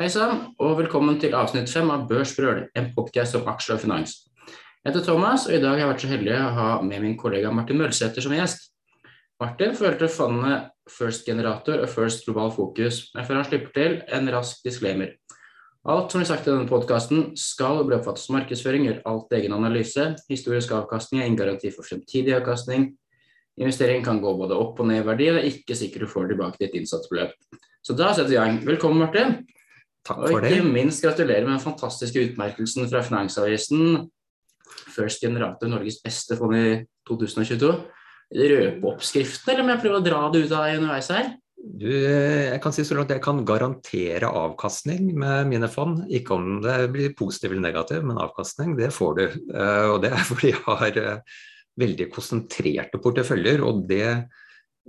Hei sann, og velkommen til avsnitt fem av Børsbrøl, en podcast om aksjer og finans. Jeg heter Thomas, og i dag har jeg vært så heldig å ha med min kollega Martin Mølsæter som gjest. Martin følte fondet First Generator og First Global Fokus, men før han slipper til, en rask disclaimer. Alt som blir sagt i denne podkasten skal bli oppfattet som markedsføring, gjør alt egen analyse. Historisk avkastning er ingen garanti for fremtidig avkastning. Investeringen kan gå både opp og ned i verdi, og det er ikke sikkert du får tilbake ditt innsatsbeløp. Så da setter vi i gang. Velkommen, Martin. Takk Og for det. Og ikke minst gratulerer med den fantastiske utmerkelsen fra Finansavisen. First Generator, Norges beste fond i 2022. Røpe oppskriften, eller må jeg prøve å dra det ut av deg underveis her? Du, jeg kan si så langt jeg kan garantere avkastning med mine fond. Ikke om det blir positiv eller negativ, men avkastning, det får du. Eh, Og det er fordi jeg har eh, veldig konsentrerte porteføljer, og det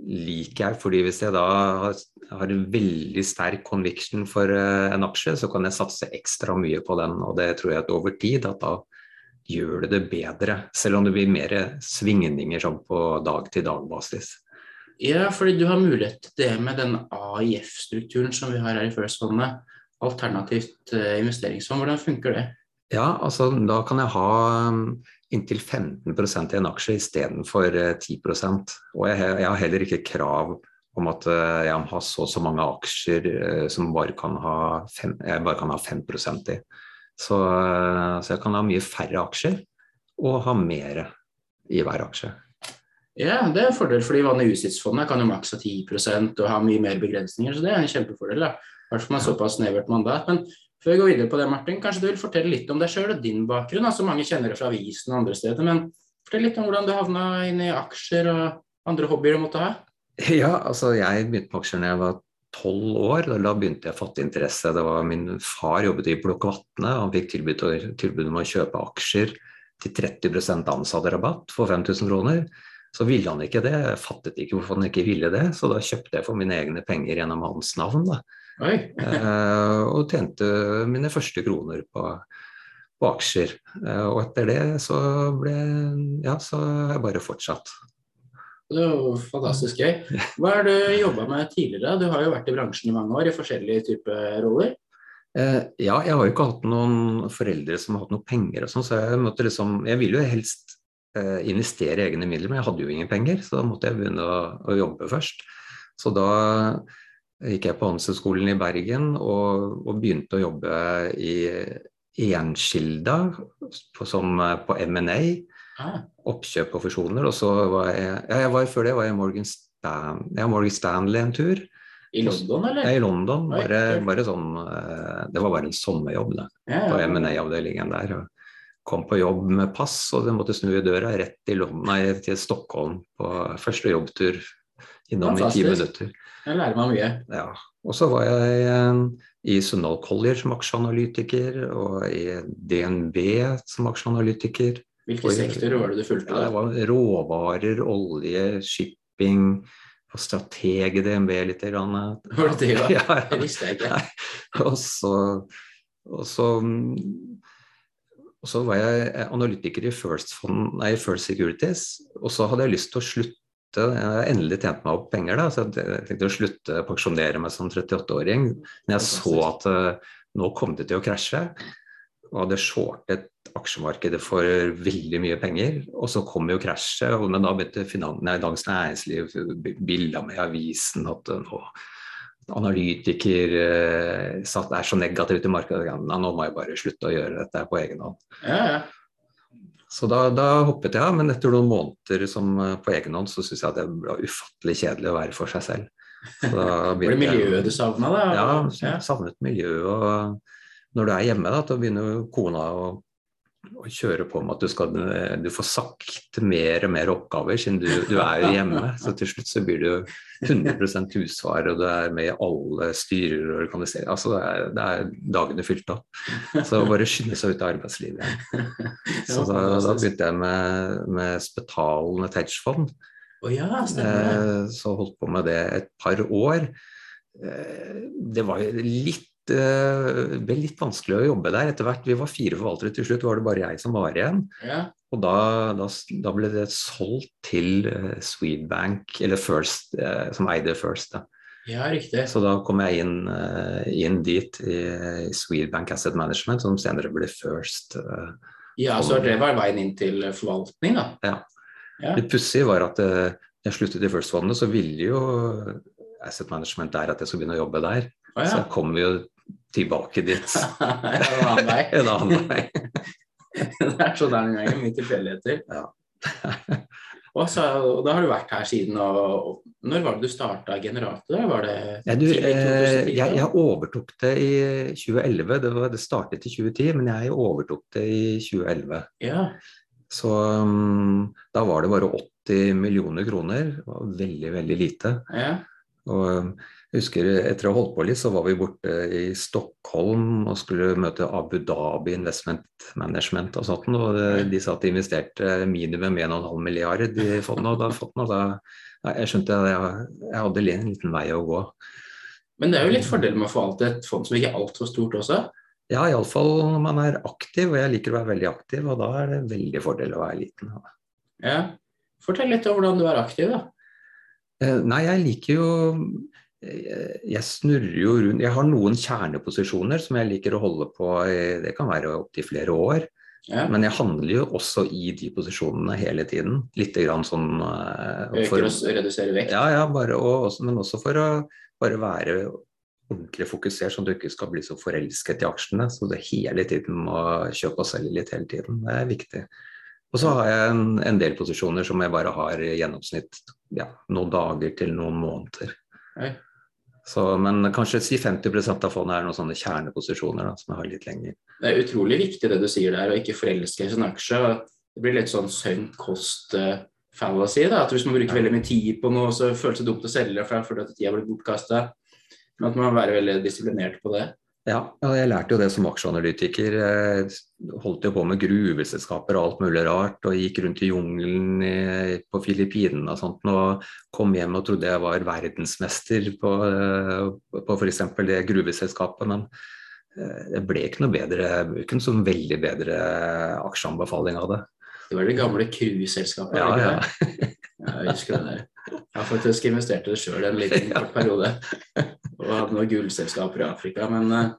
liker jeg. fordi hvis jeg da har, har en veldig sterk conviction for eh, en aksje, så kan jeg satse ekstra mye på den. Og det tror jeg at over tid at da gjør det det bedre. Selv om det blir mer svingninger sånn på dag-til-dag-basis. Ja, fordi du har mulighet til det med den AIF-strukturen som vi har her i First-fondet. Alternativt eh, investeringsfond, hvordan funker det? Ja, altså da kan jeg ha inntil 15% i en aksje istedenfor uh, 10 Og jeg, har heller ikke krav om at uh, jeg må ha så og så mange aksjer uh, som bare fem, jeg bare kan ha 5% i. Så, så jeg kan ha mye færre aksjer og ha mer i hver aksje. Ja, det er en fordel, fordi vanlig USITS-fondet kan jo maks ha 10% og ha mye mer begrensninger, så det er en kjempefordel. da. Hvert fall med såpass snevert mandat. Men før vi går videre på det, Martin, kanskje du vil fortelle litt om deg sjøl og din bakgrunn? altså Mange kjenner det fra avisen og andre steder, men fortell litt om hvordan du havna inn i aksjer og andre hobbyer du måtte ha. Ja, altså jeg begynte med aksjer da jeg var tolv år. Da- begynte jeg å fatte interesse. Det var Min far jobbet i Blokk Vatne. Han fikk tilbud, tilbud om å kjøpe aksjer til 30 ansatterabatt for 5000 kroner. Så ville han ikke det. Jeg fattet ikke hvorfor han ikke ville det, så da kjøpte jeg for mine egne penger gjennom hans navn. Da. Eh, og tjente mine første kroner på, på aksjer. Eh, og etter det så ble Ja, så har jeg bare fortsatt. det er jo fantastisk gøy. Hva har du jobba med tidligere? Du har jo vært i bransjen i mange år i forskjellige typer roller. Eh, ja, jeg har jo ikke hatt noen foreldre som har hatt noe penger og sånn, så jeg måtte liksom Jeg ville jo helst eh, investere egne midler, men jeg hadde jo ingen penger, så da måtte jeg begynne å, å jobbe først. Så da gikk jeg på Handelshøyskolen i Bergen og, og begynte å jobbe i Enskilda på, som på M&A, Ah, oppkjøp og fusjoner. Og så var jeg, ja, jeg var, før det var jeg Morgan, Stan, ja, Morgan Stanley en tur. I London, eller? Jeg er i London, bare, bare sånn eh, Det var bare en sommerjobb, det på. M&A-avdelingen der. Kom på jobb med pass, og jeg måtte snu i døra rett til, London, nei, til Stockholm på første jobbtur. Innom i ti minutter. Der lærer meg mye. Ja. Og så var jeg eh, i Sunnaal Collier som aksjeanalytiker, og i DNB som aksjeanalytiker. Hvilke sektorer var det du fulgte? Ja, det var råvarer, olje, shipping, og strateg i DNB litt. Grann. Var det det, da? Ja, Det visste jeg ikke. Og så, og så og så var jeg analytiker i First, Fund, nei, First Securities, og så hadde jeg lyst til å slutte. Jeg har endelig tjent meg opp penger, da, så jeg tenkte å slutte å pensjonere meg som 38-åring. Men jeg så at uh, nå kom det til å krasje, og hadde shortet aksjemarkedet for veldig mye penger. Og så kom jo krasjet, og men da begynte finan nei, Dagens Næringsliv bilda med i avisen at eh, nå analytiker eh, satt, er så negativ til markedet. Nå må jeg bare slutte å gjøre dette på egen hånd. Ja, ja. Så da, da hoppet jeg av, men etter noen måneder som, eh, på egen hånd så syns jeg at det ble ufattelig kjedelig å være for seg selv. Så Var det miljøet du savna, da? Ja, jeg savnet miljøet. Og når du er hjemme, da, da begynner jo kona å, å kjøre på med at du, skal, du får sagt mer og mer oppgaver, siden du, du er jo hjemme. Så til slutt så blir du 100% husfar, og du er med i alle styrer og organiseringer. Altså, det er, det er dagene fylt opp. Så bare skynde seg ut av arbeidslivet. Så da, da begynte jeg med, med Spetalen, et hedgefond. Oh, ja. Eh, Så holdt på med det et par år. Eh, Det var litt eh, ble litt vanskelig å jobbe der etter hvert. Vi var fire forvaltere, til slutt var det bare jeg som var igjen. Ja. Og da, da, da ble det solgt til eh, Swedbank, eller First, eh, som eide First. Da. Ja, riktig. Så da kom jeg inn, inn dit i, i Swedbank Asset Management, som senere ble First. Ja, så det var veien inn til forvaltning, da. Ja. Ja. Det pussige var at jeg sluttet i First-fondet, så ville jo Asset Management der at jeg skulle begynne å jobbe der. Å Så kommer vi jo tilbake dit en annen vei. en annen vei. Det er sånn det er noen ganger, mye tilfeldigheter. Ja. Og så, og da har du vært her siden, og, og når var det du starta Generator? Var det Ja, du, eh, jeg, jeg overtok det i 2011. Det, var, det startet i 2010, men jeg overtok det i 2011. Ja. Så um, da var det bare 80 millioner kroner. Det var veldig, veldig lite. ja. Og um, jeg husker etter å ha holdt på litt, så var vi borte i Stockholm og skulle møte Abu Dhabi Investment Management og sånt. Og de sa at de investerte minimum 1,5 milliard i fondet. Og da, fondet, og da nei, jeg skjønte at jeg, jeg hadde en liten vei å gå. Men det er jo litt fordel med å forvalte et fond som ikke er altfor stort også. Ja, iallfall når man er aktiv, og jeg liker å være veldig aktiv, og da er det veldig fordel å være liten. Ja. Fortell litt om hvordan du er aktiv, da. Eh, Nei, jeg liker jo eh, Jeg snurrer jo rundt Jeg har noen kjerneposisjoner som jeg liker å holde på Det kan være opptil flere år. Ja. Men jeg handler jo også i de posisjonene hele tiden. Litt grann sånn for, Øker og reduserer vekt. Ja, ja, bare også, men også for å bare være ordentlig fokusert, sånn at du ikke skal bli så forelsket i aksjene. Så det hele tiden må kjøpe og selge litt hele tiden. Det er viktig. Og så har jeg en, en del posisjoner som jeg bare har i gjennomsnitt ja, noen dager til noen måneder. Så, men kanskje si 50% av fondet er noen sånne kjerneposisjoner da, som jeg har litt lenger. Det er utrolig viktig det du sier der, å ikke forelske seg i en aksje. Det blir litt sånn sunk cost eh. At hvis man bruker veldig mye tid på noe, så føles det dumt å selge for fordi at tida blir bortkasta. Men at man må være veldig disiplinert på det. Ja, jeg lærte jo det som aksjeanalytiker. Jeg holdt jo på med gruveselskaper og alt mulig rart, og gikk rundt i jungelen på Filippinene og sånt, og kom hjem og trodde jeg var verdensmester på, eh, på f.eks. det gruveselskapet. Men eh, det ble ikke noe bedre, ikke noe sånn veldig bedre aksjeanbefaling av det. Det var det gamle cruiseselskapet. Ja, ja. ja, jeg husker det der. Jeg har faktisk investert i det sjøl en liten kort periode. Og hadde noen gullselskaper i Afrika. Men eh,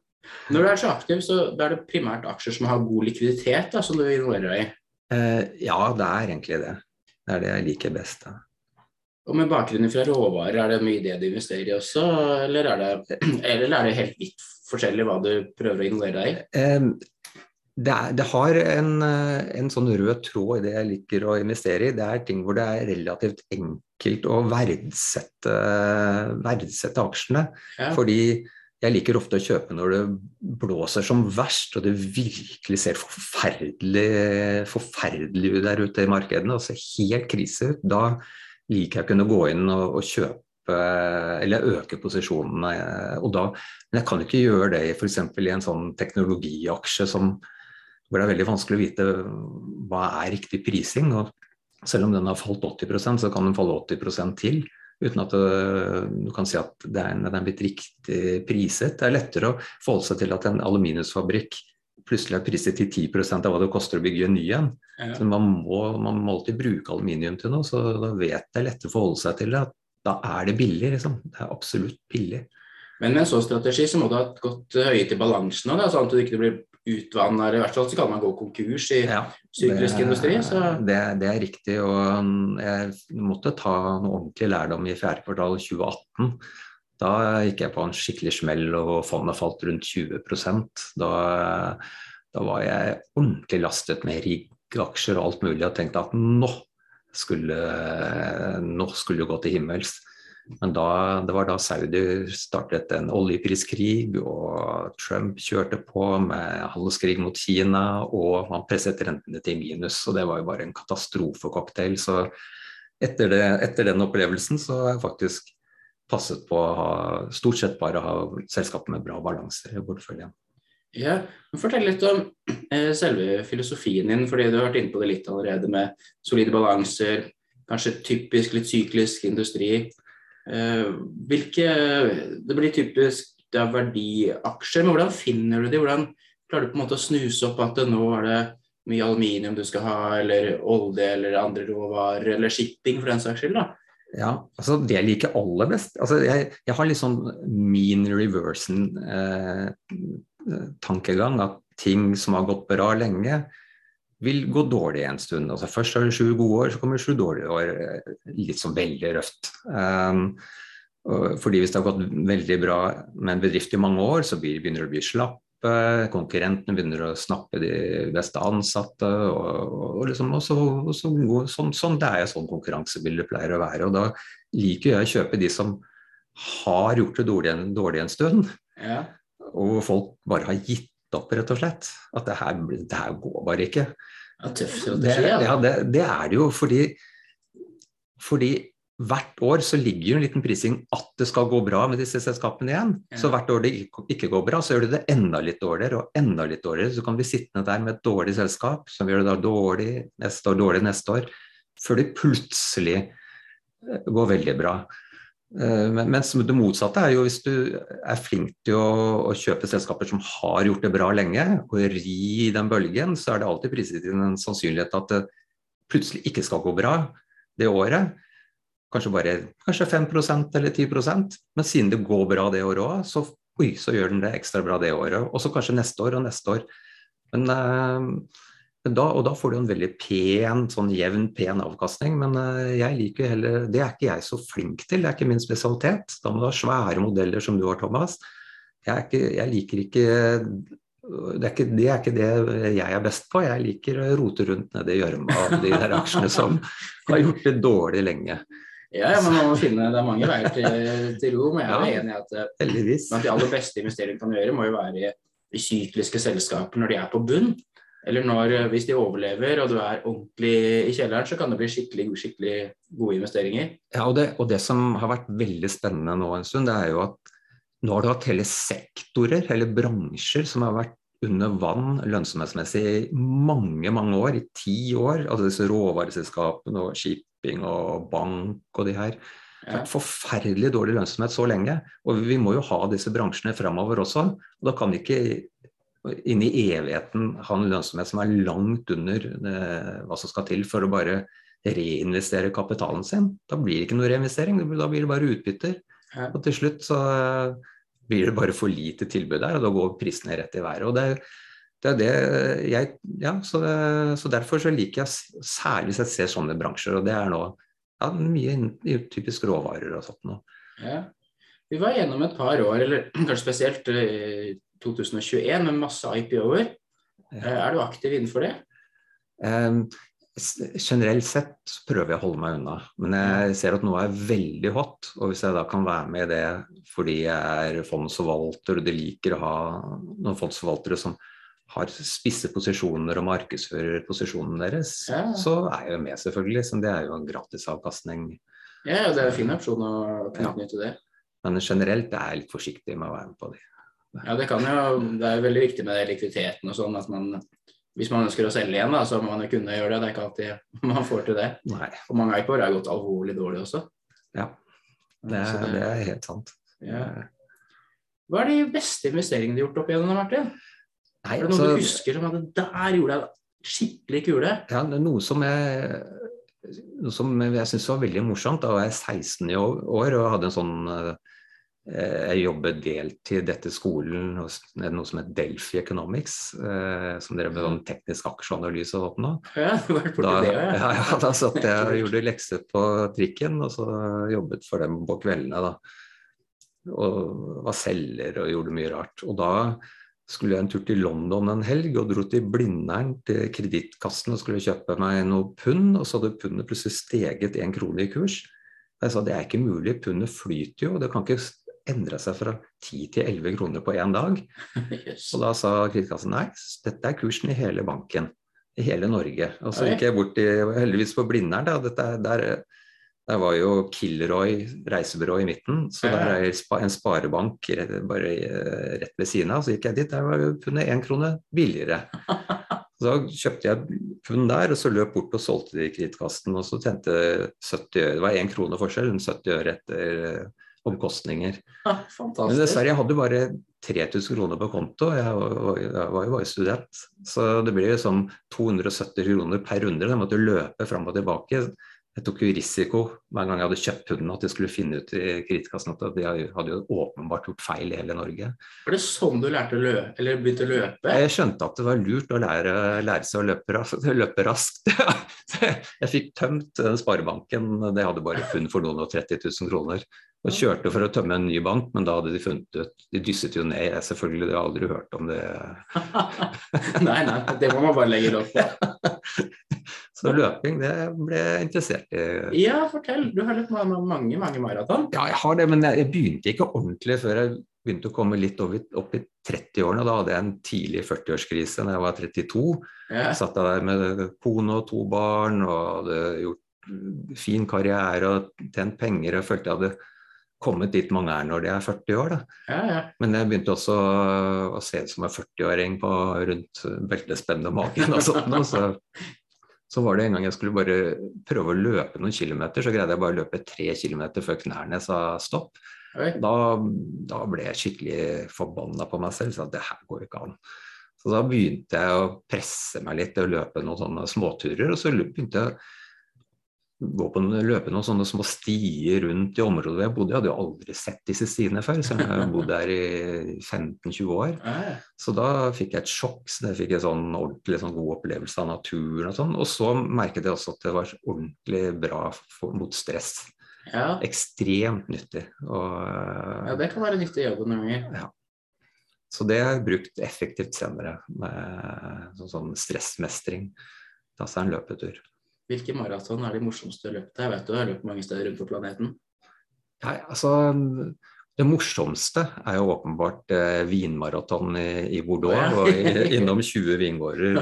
når du er så aktiv, så er det primært aksjer som har god likviditet, da, som du involverer deg i. Eh, ja, det er egentlig det. Det er det jeg liker best. Da. Og med bakgrunn fra råvarer, er det mye det du investerer i også, eller er det, eller er det helt vidt forskjellig hva du prøver å involvere deg i? Det, er, det har en, eh, en sånn rød tråd i det jeg liker å investere i. Det er ting hvor det er relativt enkelt å verdsette, verdsette aksjene. Ja. Fordi jeg liker ofte å kjøpe når det blåser som verst, og det virkelig ser forferdelig, forferdelig ut der ute i markedene og ser helt krise ut. Da liker jeg å kunne gå inn og, og kjøpe eller øke posisjonene. Og da, men jeg kan jo ikke gjøre det f.eks. i en sånn teknologiaksje som, hvor det er veldig vanskelig å vite hva er riktig prising. og Selv om den har falt 80% så kan den falle 80 til. Uten at du kan si at den er blitt riktig priset. Det er lettere å forholde seg til at en aluminiumsfabrikk plutselig er priset til 10% av hva det koster å bygge en ny en. Ja. Så man må, man må alltid bruke aluminium til noe, så da vet det er lettere å forholde seg til det. Da er det billig, liksom. Det er absolutt billig. Men med en sånn strategi så må du ha et godt høye til balansen òg, sånn at du ikke blir utvanna. I hvert fall så kan man gå konkurs i Ja, syklisk det, industri. Så det, det er riktig. Og jeg måtte ta noe ordentlig lærdom i fjerde kvartal 2018. Da gikk jeg på en skikkelig smell, og fondet falt rundt 20% Da, da var jeg ordentlig lastet med rigg-aksjer og alt mulig og tenkte at nå skulle, nå skulle det gå til himmels. Men da, det var da Saudi startet en oljepriskrig, og Trump kjørte på med handelskrig mot Kina, og man presset rentene til minus. Og det var jo bare en katastrofecocktail. Så etter, det, etter den opplevelsen så har jeg faktisk passet på å ha stort sett bare ha selskaper med bra balanser i porteføljen. ja, Fortell litt om eh, selve filosofien din, fordi du har vært inne på det litt allerede med solide balanser, kanskje typisk litt syklisk industri. Eh, hvilke, det blir typisk det er verdiaksjer, men hvordan finner du de? Hvordan klarer du på en måte å snuse opp at nå er det mye aluminium du skal ha, eller olje eller andre råvarer, eller shipping for den saks skyld? da? Ja, altså det jeg liker aller best altså jeg, jeg har litt sånn mean reversen-tankegang. Eh, at ting som har gått bra lenge, vil gå dårlig en stund. Altså først har du sju gode år, så kommer sju dårlige år. Litt sånn veldig røft. Um, fordi hvis det har gått veldig bra med en bedrift i mange år, så begynner det å bli slapp konkurrentene begynner å snappe de beste ansatte. og, og, liksom, og så, så, sånn, sånn, Det er jo sånn konkurransebildet pleier å være. og Da liker jeg å kjøpe de som har gjort det dårlig, dårlig en stund, ja. og folk bare har gitt opp, rett og slett. At det her, det her går bare ikke. Ja, tøff strategi, ja. ja det, det, er det jo fordi, fordi hvert år så ligger jo en liten prising at det skal gå bra med disse selskapene igjen. Ja. Så hvert år det ikke går bra, så gjør du det enda litt dårligere og enda litt dårligere. Så kan vi sittende der med et dårlig selskap som gjør det da dårlig neste år, dårlig neste år, før det plutselig eh, går veldig bra. Eh, mens det motsatte er jo hvis du er flink til å, å, kjøpe selskaper som har gjort det bra lenge, og ri den bølgen, så er det alltid priset inn en sannsynlighet at det plutselig ikke skal gå bra det året kanskje bare kanskje 5% eller 10% men siden det går bra det året òg, så, så, gjør den det ekstra bra det året. Og så kanskje neste år og neste år. Men, uh, da, og da får du en veldig pen, sånn jevn, pen avkastning. Men uh, jeg liker heller Det er ikke jeg så flink til, det er ikke min spesialitet. Da må du ha svære modeller som du har, Thomas. Jeg, ikke, jeg liker ikke det er, ikke, det er, ikke, det jeg er best på. Jeg liker å rote rundt nedi gjørma av de der aksjene som har gjort det dårlig lenge. Ja, ja, men man må finne, Det er mange veier til, til ro. Men jeg er ja, enig i at eh, heldigvis. de aller beste investeringene kan gjøre, må jo være i, i sykliske selskaper når de er på bunn. Eller når, eh, hvis de overlever og du er ordentlig i kjelleren, så kan det bli skikkelig, skikkelig gode investeringer. Ja, og det, og det som har vært veldig spennende nå en stund, det er jo at nå har du hatt hele sektorer, hele bransjer, som har vært under vann lønnsomhetsmessig i mange, mange år, i ti år. Altså disse råvareselskapene og shipping og bank og de her. Ja. forferdelig dårlig lønnsomhet så lenge. Og vi må jo ha disse bransjene framover også. og Da kan vi ikke inn i evigheten ha en lønnsomhet som er langt under eh, hva som skal til for å bare reinvestere kapitalen sin. Da blir det ikke noe reinvestering, da blir det bare utbytter. Ja. Og til slutt så blir det bare for lite tilbud der, og da går prisene rett i været. Og det, det er det jeg Ja, så, så, derfor så liker jeg særlig sett ser sånne bransjer, og det er nå ja, mye typisk råvarer og sånt noe. Ja. Vi var gjennom et par år, eller kanskje spesielt i 2021, med masse IPO-er. Eh, er du aktiv innenfor det? Um, generelt sett prøver jeg å holde meg unna, men jeg ser at noe er veldig hot. Og hvis jeg da kan være med i det fordi jeg er fondsforvalter og de liker å ha noen fondsforvaltere som har spisse posisjoner og markedsfører posisjonen deres, ja. så er jeg jo med, selvfølgelig. Så det er jo en gratisavkastning. Ja, det er en fin opsjon å utnytte ja. det. Men generelt er jeg litt forsiktig med å være med på det. Ja, det kan jo, det er veldig viktig med likviditeten og sånn. at man hvis man ønsker å selge igjen, da, så må man jo kunne gjøre det. Det er ikke alltid man får til det. Nei. Og mange iPod er gått alvorlig dårlig også. Ja, det det, det er helt sant. Ja. Hva er de beste investeringene du har gjort opp igjennom, Martin? Nei, er det noe så, du husker som at der gjorde jeg skikkelig kule? Ja, det er noe som jeg, noe som jeg syntes var veldig morsomt. Da var jeg 16 år og hadde en sånn eh, jeg jobbet deltid etter skolen hos noe som het Delphi Economics. Eh, som drev med sånn teknisk aksjeanalyse og sånn. Ja, da, det, ja. Ja, ja, da satt jeg og gjorde lekser på trikken, og så jobbet for dem på kveldene. da. Og var selger og gjorde mye rart. Og da skulle jeg en tur til London en helg og dro til Blindern til kredittkassen og skulle kjøpe meg noe pund, og så hadde pundet plutselig steget én krone i kurs. Jeg sa det er ikke mulig, pundet flyter jo, det kan ikke endre seg fra 10 til 11 kroner på én dag. Yes. Og da sa kritikassen, nei, dette er kursen i hele banken, i hele Norge. Og så gikk jeg bort til, heldigvis på Blindern, da, dette, der der var jo Kilroy reisebyrå i midten, så der er en sparebank bare eh, rett ved siden av. Så gikk jeg dit, der var jo pundet én krone billigere. Så kjøpte jeg pund der, og så løp bort og solgte de i kredittkassen. Og så tjente 70 øre. Det var én krone forskjell, 70 øre etter omkostninger. Ja, Men dessverre, jeg hadde bare 3000 kroner på konto, jeg var, jeg var jo bare student. Så det ble jo sånn 270 kroner per runde. Jeg måtte løpe fram og tilbake jeg tok jo risiko hver gang jeg hadde kjøpt hunden, at de skulle finne ut i kreditkassen at de hadde jo åpenbart gjort feil i hele Norge. Var det sånn du lærte å løpe, eller begynte å løpe? Jeg skjønte at det var lurt å lære, lære seg å løpe, løpe raskt. jeg fikk tømt den sparebanken, det hadde bare funnet for noen og 30 000 kroner. Og kjørte for å tømme en ny bank, men da hadde de funnet ut De dysset jo ned, jeg selvfølgelig, de har aldri hørt om det. nei, nei, det må man bare legge lov på. Så løping, det ble jeg interessert i. Ja, fortell. Du har løpt mange, mange maraton. Ja, jeg har det, men jeg, begynte ikke ordentlig før jeg begynte å komme litt opp i 30-årene. Da hadde jeg en tidlig 40-årskrise da jeg var 32. Ja. Satt jeg der med kone og to barn og hadde gjort fin karriere og tjent penger. og følte jeg hadde kommet dit mange er når de er 40 år. Ja, ja. Men jeg begynte også å se ut som en 40-åring rundt beltespennet og magen og sånt. Så, så var det en gang jeg skulle bare prøve å løpe noen kilometer, så greide jeg bare å løpe tre kilometer før knærne sa stopp. Da, da, ble jeg skikkelig forbanna på meg selv. Så det her går ikke an. Så da begynte jeg å presse meg litt til å løpe noen sånne småturer. Og så begynte jeg gå på løpe noen sånne små stier rundt i området hvor jeg bodde. Jeg hadde jo aldri sett disse stiene før, så jeg bodde der i 15-20 år. Så da fikk jeg et sjokk. så Jeg fikk en sånn ordentlig sånn god opplevelse av naturen og sånn. Og så merket jeg også at det var ordentlig bra for, mot stress. Ja. Ekstremt nyttig. Og, ja, det kan være nyttig i jobben noen ganger. Ja. Så det har jeg brukt effektivt senere, med sånn, sånn stressmestring. Ta seg en løpetur. Hvilke maraton er de morsomste du har løpt? Jeg vet du har løpt mange steder rundt på planeten. Nei, altså, det morsomste er jo åpenbart eh, vinmaraton i, i, Bordeaux. Og i, Innom 20 vingårder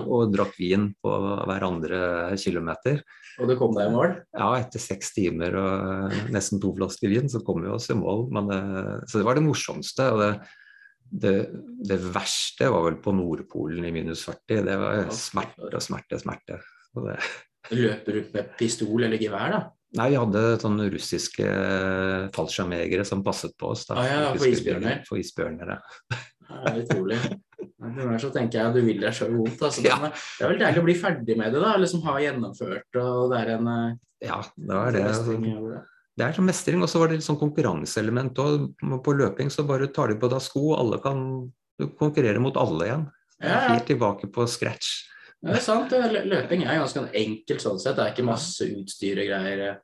og drakk vin på hver andre kilometer. Og du kom deg i mål? Ja, etter seks timer og nesten to flasker vin, så kom vi oss i mål. Men, eh, så det var det morsomste. og det, det, det verste var vel på Nordpolen i minus 40. Det var smerte og smerte, smerte. Løper du med pistol eller gevær, da? Nei, vi hadde sånne russiske fallskjermjegere som passet på oss. Da, ah, ja, for isbjørner? For isbjørner, ja. ja utrolig. ganger så tenker jeg at du vil deg sjøl vondt. Altså. Ja. Det er vel deilig å bli ferdig med det, da. Liksom ha gjennomført og det er en eh, Ja, det er det. Altså. Det er sånn mestring, og så var det litt sånn konkurranseelement. òg. på løping så bare tar de på deg sko, alle kan konkurrere mot alle igjen. Ja, ja. Helt tilbake på scratch. Det er sant. Løping er ganske enkelt sånn sett. Det er ikke masse utstyr og greier.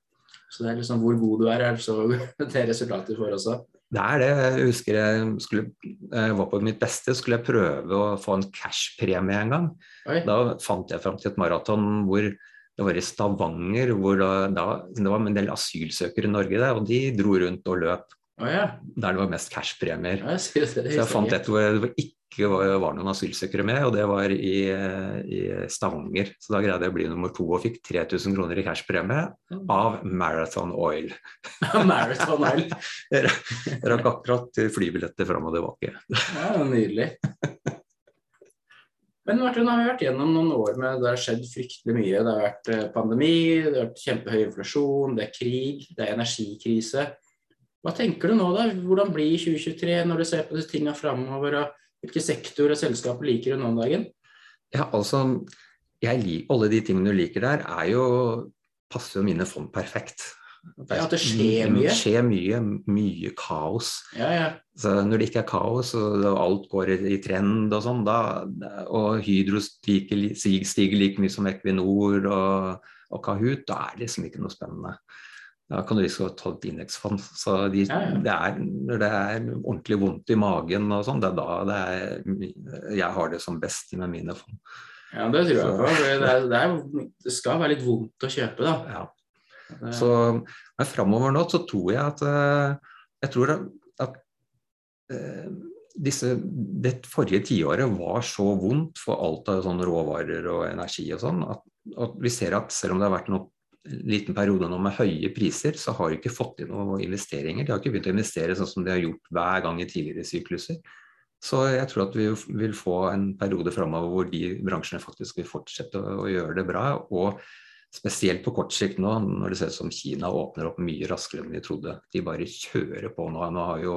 Så det er liksom hvor god du er, er så det resultatet du får også. Det er det. Jeg husker jeg, skulle, jeg var på mitt beste, skulle jeg prøve å få en cashpremie en gang. Oi. Da fant jeg fram til et maraton hvor det var i Stavanger, hvor da, det var en del asylsøkere i Norge der, og de dro rundt og løp. Oh, ja. Der det var mest cashpremier. Ja, så jeg fant et hvor det var ikke var, var noen asylsøkere med, og det var i, i, Stavanger. Så da greide jeg å bli nummer to og fikk 3000 kroner i cashpremie av Marathon Oil. Marathon Oil. rakk akkurat flybilletter fram og tilbake. ja, nydelig. Men Martin, har vi vært gjennom noen år med det har skjedd fryktelig mye. Det har vært eh, pandemi, det har vært kjempehøy inflasjon, det er krig, det er energikrise. Hva tenker du nå, da? Hvordan blir 2023 når du ser på disse tingene framover? Hvilke sektorer og selskaper liker du nå om dagen? Ja, altså, lik, Alle de tingene du liker der, er jo, passer jo mine fond perfekt. Det ja, at det skjer mye? Det skjer mye. Mye kaos. Ja, ja. Så når det ikke er kaos, og alt går i trend og sånn, og Hydro stiger, stiger like mye som Equinor og, og Kahoot, da er det liksom ikke noe spennende da kan du liksom ta et indeksfond. Så de, ja, ja. Det er, når det er ordentlig vondt i magen og sånn, det er da det er, jeg har det som best med mine fond. Ja, det tror jeg på. Det, det, det, skal være litt vondt å kjøpe, da. Ja. Så men framover nå så tror jeg at eh, Jeg tror at, at eh, disse, det forrige tiåret var så vondt for alt av sånn råvarer og energi og sånn, at, at vi ser at selv om det har vært noe liten periode nå med høye priser, så har de ikke fått inn noen investeringer. De har ikke begynt å investere sånn som de har gjort hver gang i tidligere sykluser. Så jeg tror at vi vil få en periode framover hvor de bransjene faktisk vil fortsette å, gjøre det bra. Og spesielt på kort sikt nå, når det ser ut som Kina åpner opp mye raskere enn vi trodde. De bare kjører på nå. Nå har jo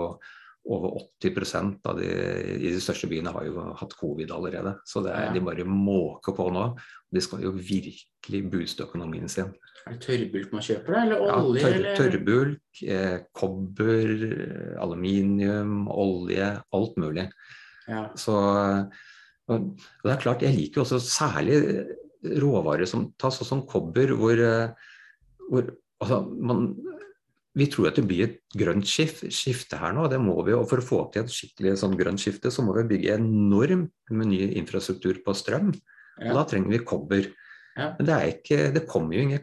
over 80% av de i de største byene har jo hatt covid allerede. Så det er, de bare måker på nå. De skal jo virkelig booste økonomien sin. Er det tørrbulk man kjøper, da? Eller Ja, olje? tørr, eller? tørrbulk, eh, kobber, eh, aluminium, olje, alt mulig. Ja. Så og, det er klart, jeg liker jo også særlig råvarer som tas, sånn som kobber, hvor, eh, hvor altså, man, vi tror at det blir et grønt skif, skifte her nå. det må vi, og For å få til et skikkelig sånn grønt skifte, så må vi bygge enormt med ny infrastruktur på strøm. Og da trenger vi kobber. Ja. Men det, er ikke, det kommer jo ingen,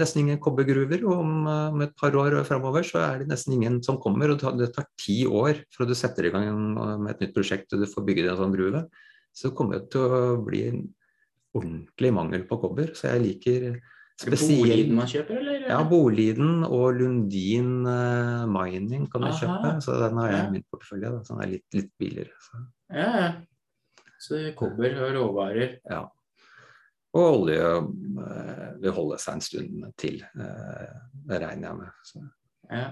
nesten ingen kobbergruver. Og om, om et par år framover så er det nesten ingen som kommer. og Det tar, ti år fra du setter i gang med et nytt prosjekt og du får bygget en sånn gruve. Så kommer det til å bli en ordentlig mangel på kobber. Så jeg liker spesielt Boliden man kjøper, eller? ja, Boliden og Lundin eh, Mining kan du Aha. kjøpe. Så den har jeg i min portefølje. den er litt, litt billigere. Så. Ja, ja. Så kobber og råvarer. Ja. Og olje eh, vil holde seg en stund til, eh, det regner jeg med. Så. Ja.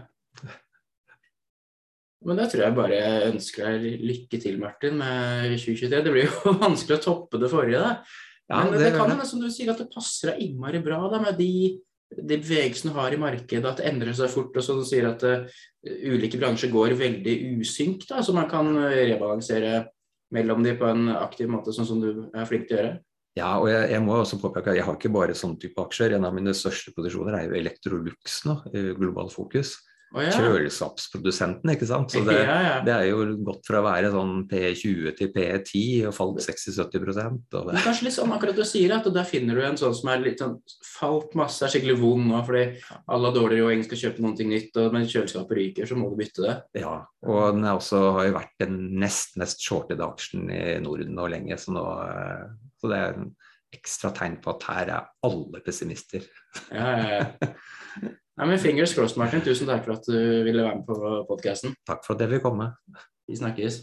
Men da tror jeg bare jeg ønsker deg lykke til, Martin, med 2023. Det blir jo vanskelig å toppe det forrige, da. Ja, Men det, det kan hende, som du sier, at det passer deg innmari bra da, med de, de bevegelsene du har i markedet, at det endrer seg fort. Og så du sier at uh, ulike bransjer går veldig usynk, da, så man kan rebalansere mellom de på en aktiv måte, sånn som du er flink til å gjøre. Ja, og jeg, jeg må også påpeke at jeg har ikke bare sånn type aksjer. En av mine største posisjoner er jo Electrolux nå, Global Fokus. Oh, ja. Kjøleskapsprodusenten, ikke sant. Så det, ja, ja. det er jo gått fra å være sånn P20 til P10 og falt 60-70 og det, kanskje litt sånn akkurat du sier at der finner du en sånn som er litt sånn falt masse, er skikkelig vond nå fordi alle har dårligere og ingen skal kjøpe noe nytt, og men kjøleskapet ryker, så må du bytte det. Ja, og den også, har jo vært den nest mest shortede aksjen i Norden nå lenge, så, nå, eh, så det er en ekstra tegn på at her er alle pessimister. Ja, ja, ja. Nei, men Fingers crossed, Martin. Tusen takk for at du ville være med på podkasten. Takk for at jeg fikk komme. Vi snakkes.